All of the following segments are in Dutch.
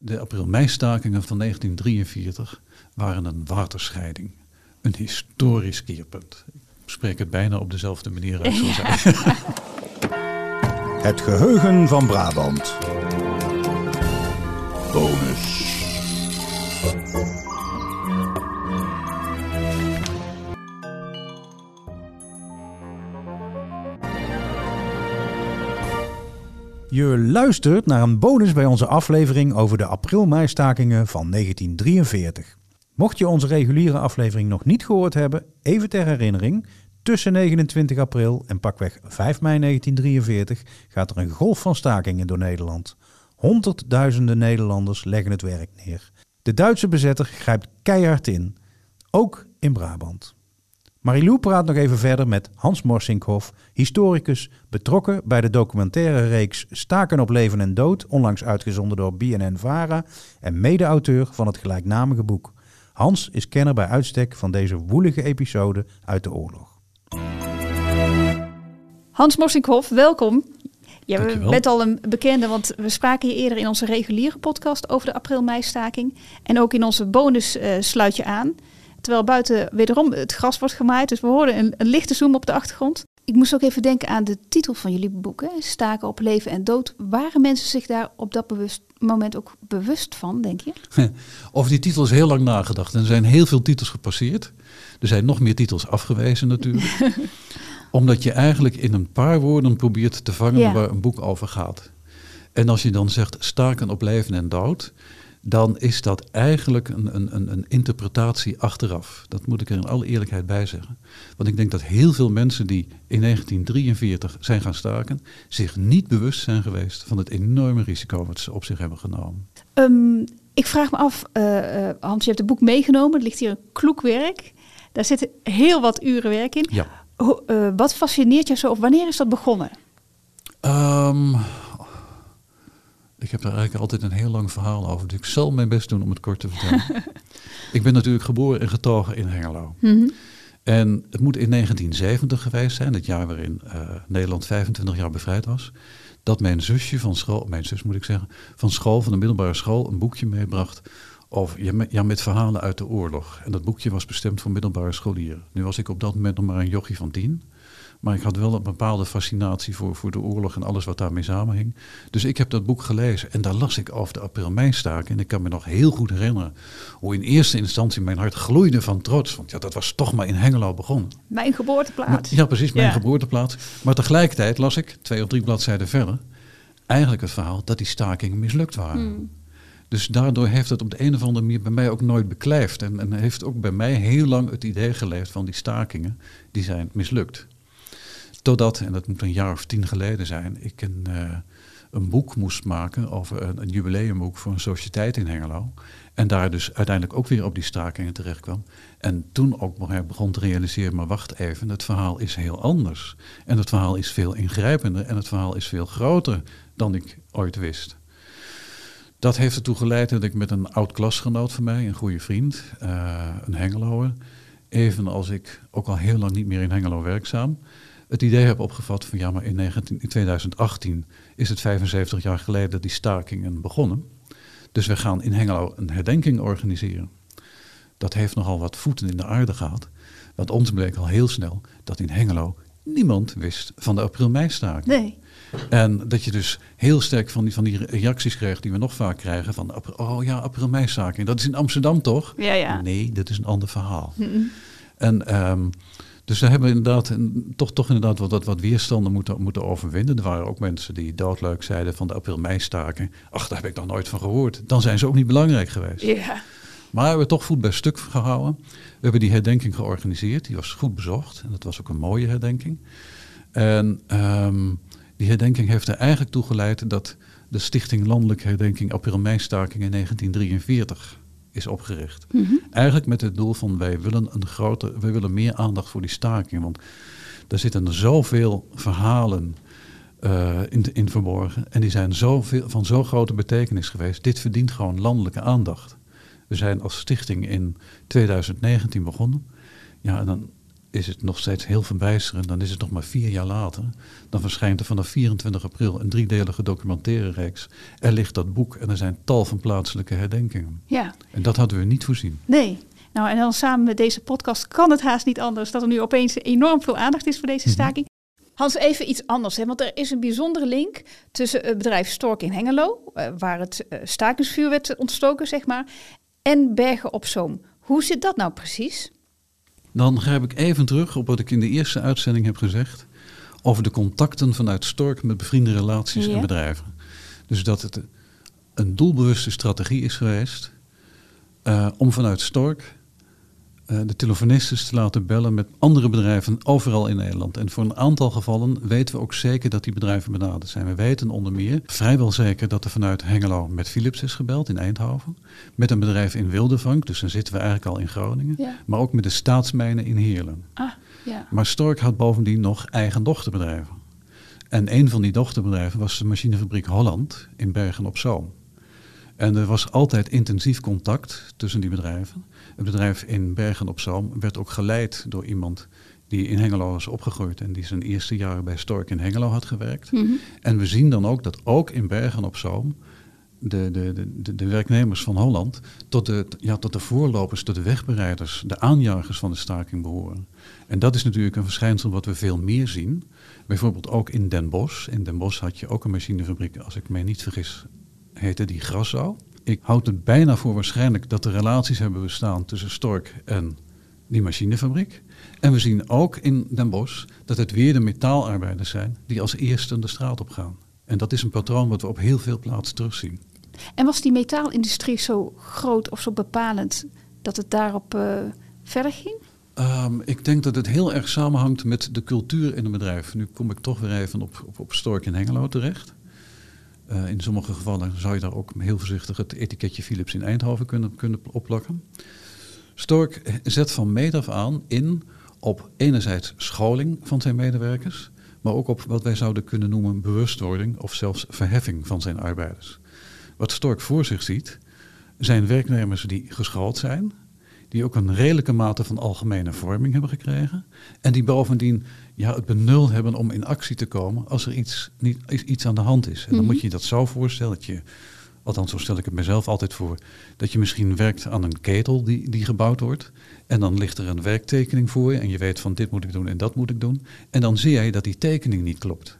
De april-mei-stakingen van 1943 waren een waterscheiding. Een historisch keerpunt. Ik spreek het bijna op dezelfde manier uit zoals hij. Het geheugen van Brabant. Bonus. Je luistert naar een bonus bij onze aflevering over de april-mei-stakingen van 1943. Mocht je onze reguliere aflevering nog niet gehoord hebben, even ter herinnering. Tussen 29 april en pakweg 5 mei 1943 gaat er een golf van stakingen door Nederland. Honderdduizenden Nederlanders leggen het werk neer. De Duitse bezetter grijpt keihard in, ook in Brabant. Marilou praat nog even verder met Hans Morsinkhoff, historicus, betrokken bij de documentaire reeks Staken op leven en dood, onlangs uitgezonden door BNN-Vara en mede-auteur van het gelijknamige boek. Hans is kenner bij uitstek van deze woelige episode uit de oorlog. Hans Morsinkhoff, welkom. Ja, je bent al een bekende, want we spraken je eerder in onze reguliere podcast over de april-mei-staking. En ook in onze bonus eh, sluit je aan. Terwijl buiten wederom het gras wordt gemaaid. Dus we hoorden een, een lichte zoom op de achtergrond. Ik moest ook even denken aan de titel van jullie boek. Hè? Staken op leven en dood. Waren mensen zich daar op dat bewust, moment ook bewust van, denk je? Over die titel is heel lang nagedacht. En er zijn heel veel titels gepasseerd. Er zijn nog meer titels afgewezen natuurlijk. Omdat je eigenlijk in een paar woorden probeert te vangen Ja. waar een boek over gaat. En als je dan zegt staken op leven en dood, dan is dat eigenlijk een, een, een, interpretatie achteraf. Dat moet ik er in alle eerlijkheid bij zeggen. Want ik denk dat heel veel mensen die in 1943 zijn gaan staken, zich niet bewust zijn geweest van het enorme risico wat ze op zich hebben genomen. Ehm, ik vraag me af, eh, Hans, je hebt het boek meegenomen. Er ligt hier een kloekwerk. Daar zitten heel wat uren werk in. Ja. Ho- eh, wat fascineert je zo? Of wanneer is dat begonnen? Ehm, ik heb daar eigenlijk altijd een heel lang verhaal over. Dus ik zal mijn best doen om het kort te vertellen. ik ben natuurlijk geboren en getogen in Hengelo. En het moet in 1970 geweest zijn, het jaar waarin eh, Nederland 25 jaar bevrijd was. Dat mijn zusje van school, mijn zus moet ik zeggen, van school, van de middelbare school, een boekje meebracht. Over, ja, met, ja, met verhalen uit de oorlog. En dat boekje was bestemd voor middelbare scholieren. Nu was ik op dat moment nog maar een jochie van tien. Maar ik had wel een bepaalde fascinatie voor, voor de oorlog en alles wat daarmee samenhing. Dus ik heb dat boek gelezen en daar las ik over de april-mei-staking. En ik kan me nog heel goed herinneren hoe in eerste instantie mijn hart gloeide van trots. Want ja, dat was toch maar in Hengelo begonnen. Mijn geboorteplaats. Maar- ja, precies, mijn Ja. geboorteplaats. Maar tegelijkertijd las ik, twee of drie bladzijden verder, eigenlijk het verhaal dat die stakingen mislukt waren. Hmm. Dus daardoor heeft het op de een of andere manier bij mij ook nooit beklijft. En, en heeft ook bij mij heel lang het idee geleefd van die stakingen, die zijn mislukt. Totdat, en dat moet een jaar of tien geleden zijn, ik een, eh, een boek moest maken over een, een jubileumboek voor een sociëteit in Hengelo. En daar dus uiteindelijk ook weer op die stakingen terecht kwam. En toen ook begon te realiseren, maar wacht even, het verhaal is heel anders. En het verhaal is veel ingrijpender en het verhaal is veel groter dan ik ooit wist. Dat heeft ertoe geleid dat ik met een oud klasgenoot van mij, een goede vriend, eh, een Hengeloer, evenals ik ook al heel lang niet meer in Hengelo werkzaam, het idee heb opgevat van ja, maar in, 19, in 2018 is het 75 jaar geleden dat die stakingen begonnen. Dus we gaan in Hengelo een herdenking organiseren. Dat heeft nogal wat voeten in de aarde gehad. Want ons bleek al heel snel dat in Hengelo niemand wist van de april-mei-staking. Nee. En dat je dus heel sterk van die, van die reacties kreeg die we nog vaak krijgen van oh ja, april-mei-staking. Dat is in Amsterdam toch? Ja, ja. Nee, dat is een ander verhaal. En ehm, dus daar hebben inderdaad toch, toch inderdaad wat, wat, wat weerstanden moeten, moeten overwinnen. Er waren ook mensen die doodleuk zeiden van de april-mei-staking. Ach, daar heb ik nog nooit van gehoord. Dan zijn ze ook niet belangrijk geweest. Ja. Maar we hebben toch voet bij stuk gehouden. We hebben die herdenking georganiseerd. Die was goed bezocht. En dat was ook een mooie herdenking. En ehm, die herdenking heeft er eigenlijk toe geleid dat de Stichting Landelijke Herdenking April-mei-staking in 1943 is opgericht. Eigenlijk met het doel van wij willen, een grote, wij willen meer aandacht voor die staking. Want daar zitten zoveel verhalen eh, in, in verborgen. En die zijn zoveel, van zo grote betekenis geweest. Dit verdient gewoon landelijke aandacht. We zijn als stichting in 2019 begonnen. Ja, en dan is het nog steeds heel verbijsterend. Dan is het nog maar vier jaar later. Dan verschijnt er vanaf 24 april een driedelige documentaire reeks. Er ligt dat boek en er zijn tal van plaatselijke herdenkingen. Ja, En dat hadden we niet voorzien. nee. Nou, en dan samen met deze podcast kan het haast niet anders dat er nu opeens enorm veel aandacht is voor deze staking. Hans, even iets anders, hè? want er is een bijzondere link tussen het bedrijf Stork in Hengelo, eh, waar het eh, stakingsvuur werd ontstoken, zeg maar, en Bergen op Zoom. Hoe zit dat nou precies? Dan grijp ik even terug op wat ik in de eerste uitzending heb gezegd. Over de contacten vanuit Stork met bevriende relaties Ja. en bedrijven. Dus dat het een doelbewuste strategie is geweest. eh, om vanuit Stork de telefonistes te laten bellen met andere bedrijven overal in Nederland. En voor een aantal gevallen weten we ook zeker dat die bedrijven benaderd zijn. We weten onder meer vrijwel zeker dat er vanuit Hengelo met Philips is gebeld in Eindhoven. Met een bedrijf in Wildevank, dus dan zitten we eigenlijk al in Groningen. Ja. Maar ook met de staatsmijnen in Heerlen. Ah, ja. Maar Stork had bovendien nog eigen dochterbedrijven. En een van die dochterbedrijven was de machinefabriek Holland in Bergen op Zoom. En er was altijd intensief contact tussen die bedrijven. Het bedrijf in Bergen op Zoom werd ook geleid door iemand die in Hengelo was opgegroeid en die zijn eerste jaren bij Stork in Hengelo had gewerkt. Mhm. En we zien dan ook dat ook in Bergen op Zoom de, de, de, de, de werknemers van Holland tot de, ja, tot de voorlopers, tot de wegbereiders, de aanjagers van de staking behoren. En dat is natuurlijk een verschijnsel wat we veel meer zien. Bijvoorbeeld ook in Den Bosch. In Den Bosch had je ook een machinefabriek, als ik mij niet vergis, heette die Grassau. Ik houd het bijna voor waarschijnlijk dat er relaties hebben bestaan tussen Stork en die machinefabriek. En we zien ook in Den Bosch dat het weer de metaalarbeiders zijn die als eerste de straat op gaan. En dat is een patroon wat we op heel veel plaatsen terugzien. En was die metaalindustrie zo groot of zo bepalend dat het daarop eh, verder ging? Ehm, ik denk dat het heel erg samenhangt met de cultuur in een bedrijf. Nu kom ik toch weer even op, op, op Stork in Hengelo terecht. Eh, in sommige gevallen zou je daar ook heel voorzichtig het etiketje Philips in Eindhoven kunnen, kunnen opplakken. Stork zet van meet af aan in op enerzijds scholing van zijn medewerkers, maar ook op wat wij zouden kunnen noemen bewustwording of zelfs verheffing van zijn arbeiders. Wat Stork voor zich ziet, zijn werknemers die geschoold zijn, die ook een redelijke mate van algemene vorming hebben gekregen. En die bovendien ja, het benul hebben om in actie te komen als er iets, niet, iets aan de hand is. En dan Mhm. moet je je dat zo voorstellen dat je, althans zo stel ik het mezelf altijd voor, dat je misschien werkt aan een ketel die, die gebouwd wordt. En dan ligt er een werktekening voor je en je weet van dit moet ik doen en dat moet ik doen. En dan zie jij dat die tekening niet klopt.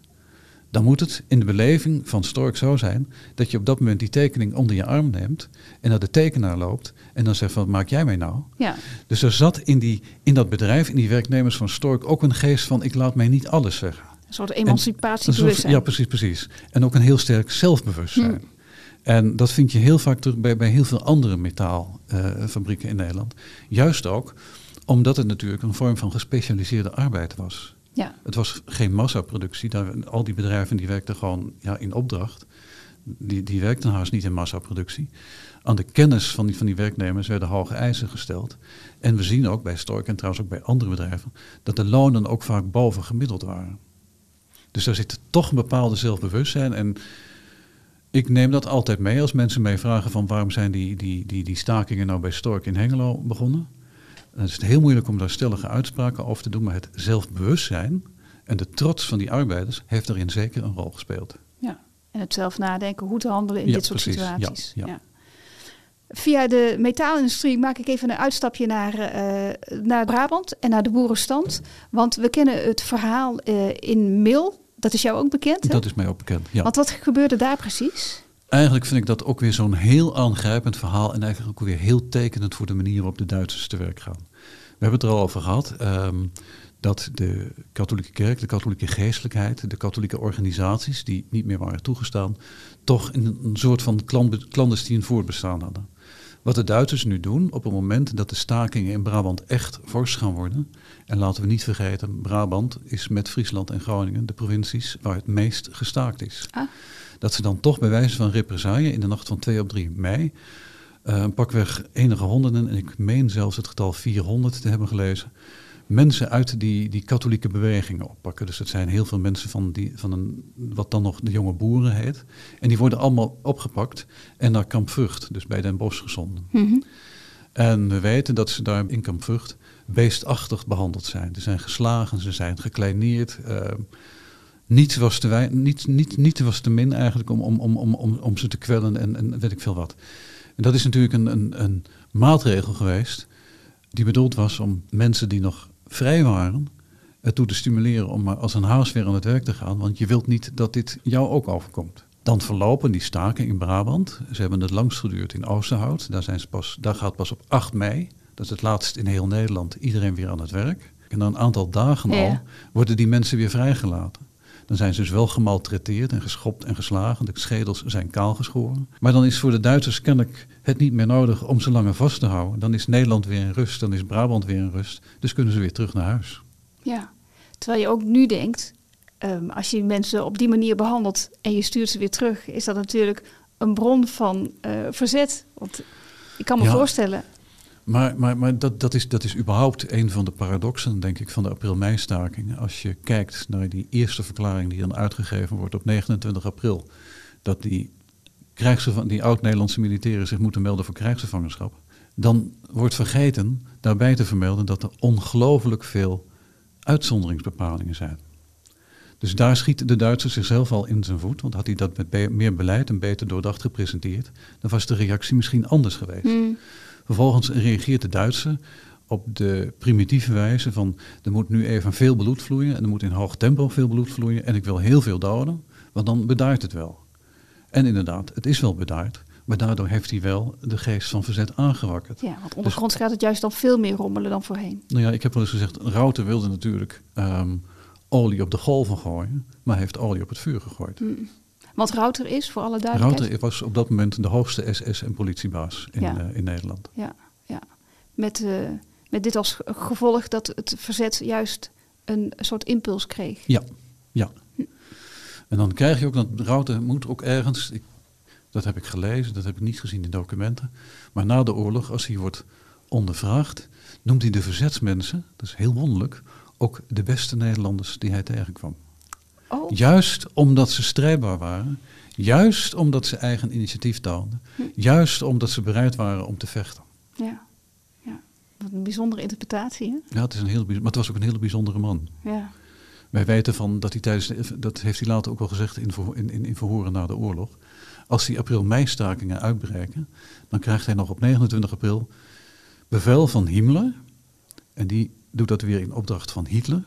Dan moet het in de beleving van Stork zo zijn dat je op dat moment die tekening onder je arm neemt en naar de tekenaar loopt en dan zegt van wat maak jij mij nou? Ja, Dus er zat in, die, in dat bedrijf, in die werknemers van Stork, ook een geest van ik laat mij niet alles zeggen. een soort emancipatiebewustzijn. ja, precies, precies. En ook een heel sterk zelfbewustzijn. Hmm. En dat vind je heel vaak terug bij, bij heel veel andere metaalfabrieken in Nederland. Juist ook omdat het natuurlijk een vorm van gespecialiseerde arbeid was. Ja. Het was geen massaproductie. Daar, al die bedrijven die werkten gewoon ja, in opdracht. Die, die werkten haast niet in massaproductie. Aan de kennis van die, van die werknemers werden hoge eisen gesteld. En we zien ook bij Stork en trouwens ook bij andere bedrijven... dat de lonen ook vaak boven gemiddeld waren. Dus daar zit toch een bepaalde zelfbewustzijn. En ik neem dat altijd mee als mensen mij vragen van... waarom zijn die, die, die, die stakingen nou bij Stork in Hengelo begonnen... Dan is het heel moeilijk om daar stellige uitspraken over te doen, maar het zelfbewustzijn en de trots van die arbeiders heeft daarin zeker een rol gespeeld. ja. En het zelf nadenken hoe te handelen in Ja, dit soort precies. Ja, situaties. ja. Via de metaalindustrie maak ik even een uitstapje naar, eh, naar Brabant en naar de boerenstand. Want we kennen het verhaal eh, in Mil. Dat is jou ook bekend, hè? Dat is mij ook bekend. Ja. Want wat gebeurde daar precies? Eigenlijk vind ik dat ook weer zo'n heel aangrijpend verhaal en eigenlijk ook weer heel tekenend voor de manier waarop de Duitsers te werk gaan. We hebben het er al over gehad. ehm, dat de katholieke kerk, de katholieke geestelijkheid, de katholieke organisaties die niet meer waren toegestaan, toch een, een soort van clandestien voortbestaan hadden. Wat de Duitsers nu doen op het moment dat de stakingen in Brabant echt fors gaan worden. En laten we niet vergeten, Brabant is met Friesland en Groningen de provincies waar het meest gestaakt is. Ah. Dat ze dan toch bij wijze van represaille in de nacht van 2 op 3 mei eh, pakweg enige honderden, en ik meen zelfs het getal 400 te hebben gelezen, mensen uit die, die katholieke bewegingen oppakken. Dus het zijn heel veel mensen van, die, van een, wat dan nog de jonge boeren heet. En die worden allemaal opgepakt en naar Kamp Vught, dus bij Den Bosch, gezonden. Mhm. En we weten dat ze daar in Kamp Vught beestachtig behandeld zijn. Ze zijn geslagen, ze zijn gekleineerd. Uh, niets, was te wij, niet, niet, niet was te min eigenlijk om, om, om, om, om ze te kwellen en, en weet ik veel wat. En dat is natuurlijk een, een, een maatregel geweest die bedoeld was om mensen die nog vrij waren ertoe te stimuleren om maar als een haas weer aan het werk te gaan. Want je wilt niet dat dit jou ook overkomt. Dan verlopen die staken in Brabant. Ze hebben het langst geduurd in Oosterhout. Daar, zijn ze pas, daar gaat pas op 8 mei, dat is het laatst in heel Nederland, iedereen weer aan het werk. En na een aantal dagen al worden die mensen weer vrijgelaten. Dan zijn ze dus wel gemaltreteerd en geschopt en geslagen. De schedels zijn kaal geschoren. Maar dan is voor de Duitsers kennelijk het niet meer nodig om ze langer vast te houden. Dan is Nederland weer in rust, dan is Brabant weer in rust. Dus kunnen ze weer terug naar huis. Ja, terwijl je ook nu denkt, um, als je mensen op die manier behandelt en je stuurt ze weer terug, is dat natuurlijk een bron van uh, verzet. Want ik kan me ja, voorstellen. Maar, maar, maar dat, dat, is, dat is überhaupt een van de paradoxen, denk ik, van de april-mei-stakingen. Als je kijkt naar die eerste verklaring die dan uitgegeven wordt op 29 april, dat die, die oud-Nederlandse militairen zich moeten melden voor krijgsgevangenschap, dan wordt vergeten daarbij te vermelden dat er ongelooflijk veel uitzonderingsbepalingen zijn. Dus daar schiet de Duitser zichzelf al in zijn voet. Want had hij dat met meer beleid en beter doordacht gepresenteerd, dan was de reactie misschien anders geweest. Hmm. Vervolgens reageert de Duitser op de primitieve wijze van er moet nu even veel bloed vloeien en er moet in hoog tempo veel bloed vloeien en ik wil heel veel doden, want dan bedaart het wel. En inderdaad, het is wel bedaard, maar daardoor heeft hij wel de geest van verzet aangewakkerd. Ja, want ondergronds dus, gaat het juist dan veel meer rommelen dan voorheen. Nou ja, ik heb wel eens gezegd, Rauter wilde natuurlijk ehm, olie op de golven gooien, maar heeft olie op het vuur gegooid. Mm. Wat Rauter is, voor alle duidelijkheid? Rauter was op dat moment de hoogste SS- en politiebaas in, uh, in Nederland. Ja, ja. Met, uh, met dit als gevolg dat het verzet juist een soort impuls kreeg. Ja, ja. Hm. En dan krijg je ook dat Rauter moet ook ergens, ik dat heb ik gelezen, dat heb ik niet gezien in documenten. Maar na de oorlog, als hij wordt ondervraagd, noemt hij de verzetsmensen, dat is heel wonderlijk, ook de beste Nederlanders die hij tegenkwam. Oh. Juist omdat ze strijdbaar waren, juist omdat ze eigen initiatief toonden, hm. juist omdat ze bereid waren om te vechten. Ja, ja. wat een bijzondere interpretatie. Hè? Ja, het is een heel, maar het was ook een hele bijzondere man. Ja. Wij weten van dat hij tijdens, dat heeft hij later ook wel gezegd in, in, in verhoren na de oorlog, als die april-mei-stakingen uitbreken, dan krijgt hij nog op 29 april bevel van Himmler. En die doet dat weer in opdracht van Hitler.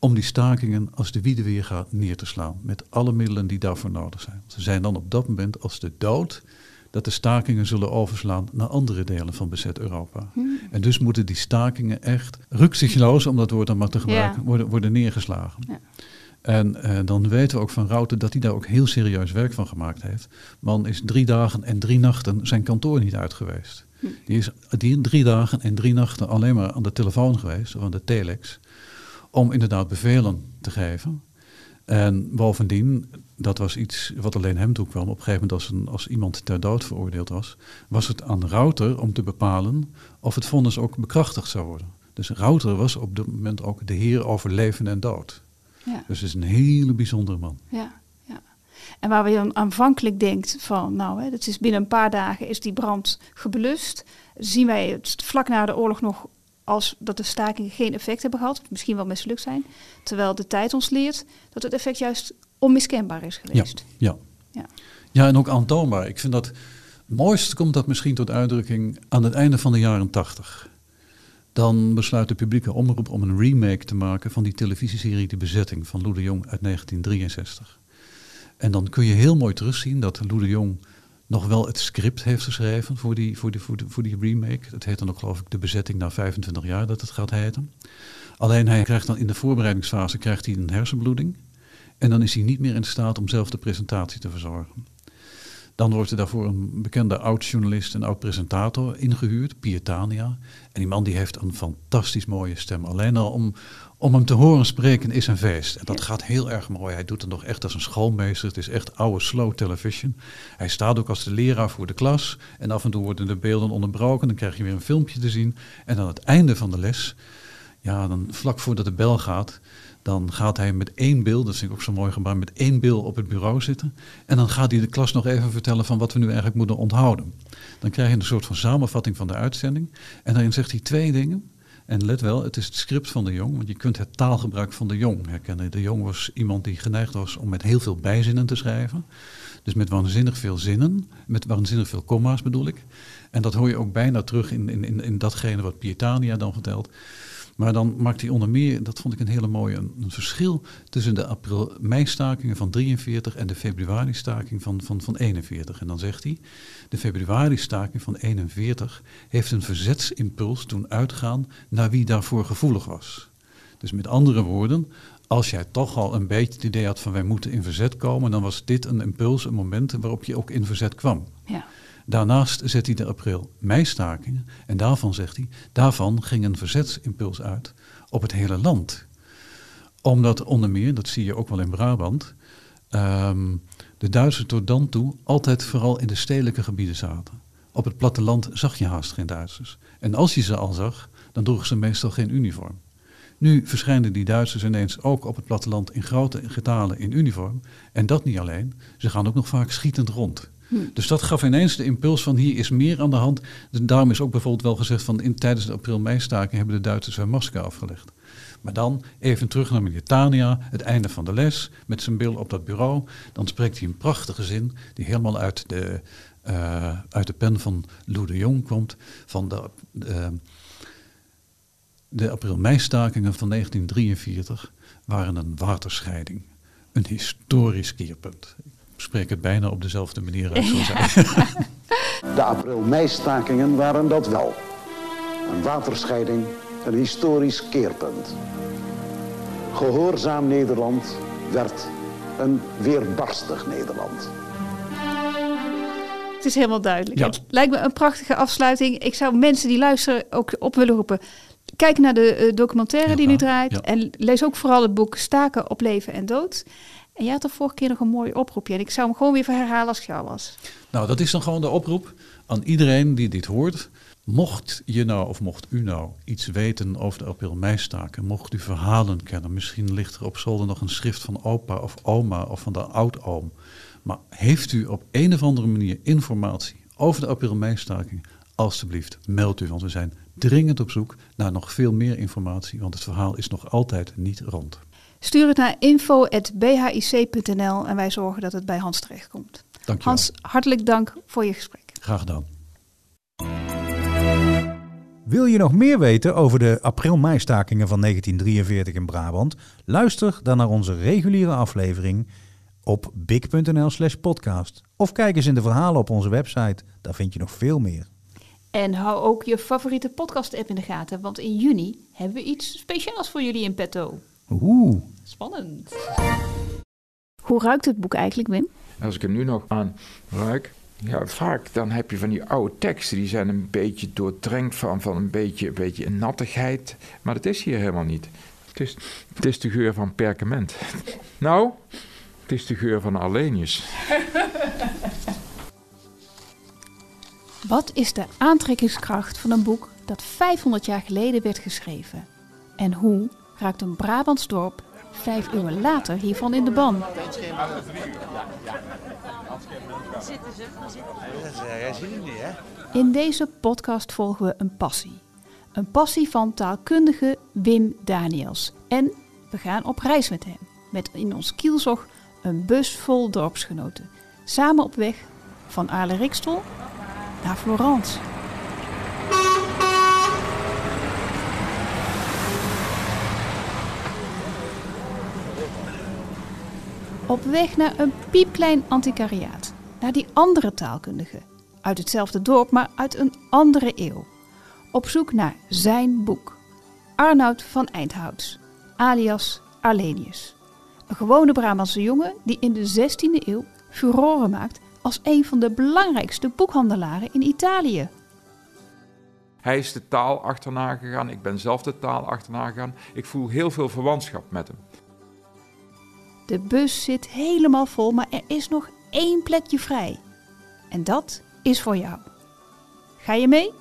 Om die stakingen als de wiede weer gaat neer te slaan. Met alle middelen die daarvoor nodig zijn. Ze zijn dan op dat moment als de dood dat de stakingen zullen overslaan naar andere delen van bezet Europa. Hmm. En dus moeten die stakingen echt rukzichtloos, om dat woord dan maar te gebruiken, worden, worden neergeslagen. Ja. En uh, dan weten we ook van Rauter dat hij daar ook heel serieus werk van gemaakt heeft. Man is drie dagen en drie nachten zijn kantoor niet uit geweest. Hm. Die is die drie dagen en drie nachten alleen maar aan de telefoon geweest, of aan de telex, om inderdaad bevelen te geven. En bovendien, dat was iets wat alleen hem toekwam. Op een gegeven moment, als, een, als iemand ter dood veroordeeld was, was het aan Rauter om te bepalen of het vonnis ook bekrachtigd zou worden. Dus Rauter was op dat moment ook de heer over leven en dood. Ja. Dus het is een hele bijzondere man. Ja, ja. En waar we dan aanvankelijk denkt van, nou, hè, dat is binnen een paar dagen is die brand geblust. Zien wij het vlak na de oorlog nog als dat de stakingen geen effect hebben gehad, misschien wel mislukt zijn. Terwijl de tijd ons leert dat het effect juist onmiskenbaar is geweest. Ja, ja. ja. ja en ook aantoonbaar. Ik vind dat het mooiste komt dat misschien tot uitdrukking aan het einde van de jaren tachtig. Dan besluit de publieke omroep om een remake te maken van die televisieserie De Bezetting van Lou de Jong uit 1963. En dan kun je heel mooi terugzien dat Lou de Jong nog wel het script heeft geschreven voor die, voor die, voor die, voor remake. Dat heet dan ook geloof ik De Bezetting na 25 jaar dat het gaat heten. Alleen hij krijgt dan in de voorbereidingsfase krijgt hij een hersenbloeding. En dan is hij niet meer in staat om zelf de presentatie te verzorgen. Dan wordt er daarvoor een bekende oud-journalist en oud-presentator ingehuurd, Pietania. En die man die heeft een fantastisch mooie stem. Alleen al om, om hem te horen spreken is een feest. En dat gaat heel erg mooi. Hij doet het nog echt als een schoolmeester. Het is echt oude slow television. Hij staat ook als de leraar voor de klas. En af en toe worden de beelden onderbroken. Dan krijg je weer een filmpje te zien. En aan het einde van de les, ja, dan vlak voordat de bel gaat, Dan gaat hij met één bil, dat vind ik ook zo mooi gebruikt, met één bil op het bureau zitten. En dan gaat hij de klas nog even vertellen van wat we nu eigenlijk moeten onthouden. Dan krijg je een soort van samenvatting van de uitzending. En daarin zegt hij twee dingen. En let wel, het is het script van de Jong, want je kunt het taalgebruik van de Jong herkennen. De Jong was iemand die geneigd was om met heel veel bijzinnen te schrijven. Dus met waanzinnig veel zinnen, met waanzinnig veel komma's bedoel ik. En dat hoor je ook bijna terug in, in, in, in datgene wat Pietania dan vertelt. Maar dan maakt hij onder meer, dat vond ik een hele mooie, een, verschil tussen de april-mei-stakingen van 43 en de februari-staking van, van, van 41. En dan zegt hij, de februari-staking van 41 heeft een verzetsimpuls doen uitgaan naar wie daarvoor gevoelig was. Dus met andere woorden, als jij toch al een beetje het idee had van wij moeten in verzet komen, dan was dit een impuls, een moment waarop je ook in verzet kwam. Ja. Daarnaast zet hij de april-mei-stakingen en daarvan zegt hij, daarvan ging een verzetsimpuls uit op het hele land. Omdat onder meer, dat zie je ook wel in Brabant, ehm, de Duitsers tot dan toe altijd vooral in de stedelijke gebieden zaten. Op het platteland zag je haast geen Duitsers. En als je ze al zag, dan droegen ze meestal geen uniform. Nu verschijnen die Duitsers ineens ook op het platteland in grote getalen in uniform. En dat niet alleen, ze gaan ook nog vaak schietend rond. Dus dat gaf ineens de impuls van hier is meer aan de hand. Dus daarom is ook bijvoorbeeld wel gezegd van in, tijdens de april-mei-staking hebben de Duitsers hun masker afgelegd. Maar dan even terug naar meneer het einde van de les, met zijn bil op dat bureau. Dan spreekt hij een prachtige zin die helemaal uit de, uh, uit de pen van Lou de Jong komt. Van de, de, de april-mei-stakingen van 1943 waren een waterscheiding. Een historisch keerpunt. Ik spreek het bijna op dezelfde manier uit zoals hij. De april-mei-stakingen waren dat wel. Een waterscheiding, een historisch keerpunt. Gehoorzaam Nederland werd een weerbarstig Nederland. Het is helemaal duidelijk. Ja. Het lijkt me een prachtige afsluiting. Ik zou mensen die luisteren ook op willen roepen. Kijk naar de eh, documentaire die Ja, nu draait. ja. En lees ook vooral het boek Staken op leven en dood. En jij had de vorige keer nog een mooi oproepje. En ik zou hem gewoon weer herhalen als ik jou was. Nou, dat is dan gewoon de oproep aan iedereen die dit hoort. Mocht je nou of mocht u nou iets weten over de april-mei-staken, mocht u verhalen kennen, misschien ligt er op zolder nog een schrift van opa of oma of van de oudoom. Maar heeft u op een of andere manier informatie over de april-mei-staking, alstublieft meld u, want we zijn dringend op zoek naar nog veel meer informatie, want het verhaal is nog altijd niet rond. Stuur het naar info.bhic.nl en wij zorgen dat het bij Hans terechtkomt. Dankjewel. Hans, hartelijk dank voor je gesprek. Graag gedaan. Wil je nog meer weten over de april-mei-stakingen van 1943 in Brabant? Luister dan naar onze reguliere aflevering op big.nl slash podcast. Of kijk eens in de verhalen op onze website, daar vind je nog veel meer. En hou ook je favoriete podcast-app in de gaten, want in juni hebben we iets speciaals voor jullie in petto. Oeh, Spannend. Hoe ruikt het boek eigenlijk, Wim? Als ik er nu nog aan ruik. Ja, vaak dan heb je van die oude teksten, die zijn een beetje doordrenkt van, van een beetje, een beetje een nattigheid. Maar dat is hier helemaal niet. Het is, het is de geur van perkament. Nou, het is de geur van Arlenius. Wat is de aantrekkingskracht van een boek dat 500 jaar geleden werd geschreven? En hoe raakt een Brabants dorp vijf eeuwen later hiervan in de ban? In deze podcast volgen we een passie. Een passie van taalkundige Wim Daniels. En we gaan op reis met hem. Met in ons kielzog een bus vol dorpsgenoten. Samen op weg van Aarle Rikstel naar Florence. Op weg naar een piepklein antiquariaat. Naar die andere taalkundige. Uit hetzelfde dorp, maar uit een andere eeuw. Op zoek naar zijn boek. Arnoud van Eindhouts, alias Arlenius. Een gewone Brabantse jongen die in de 16e eeuw furoren maakt als een van de belangrijkste boekhandelaren in Italië. Hij is de taal achterna gegaan, ik ben zelf de taal achterna gegaan. Ik voel heel veel verwantschap met hem. De bus zit helemaal vol, maar er is nog één plekje vrij. En dat is voor jou. Ga je mee?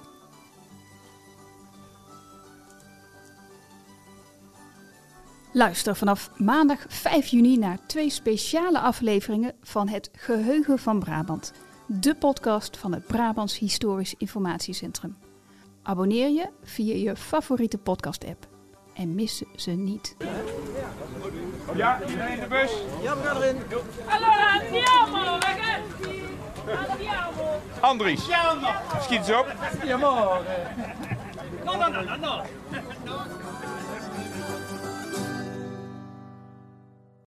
Luister vanaf maandag 5 juni naar twee speciale afleveringen van Het Geheugen van Brabant. De podcast van het Brabants Historisch Informatiecentrum. Abonneer je via je favoriete podcast-app. En mis ze niet. Ja, iedereen in de bus? Allora andiamo ragazzi! Andiamo! Andries, schiet eens op. No, no, no, no, no!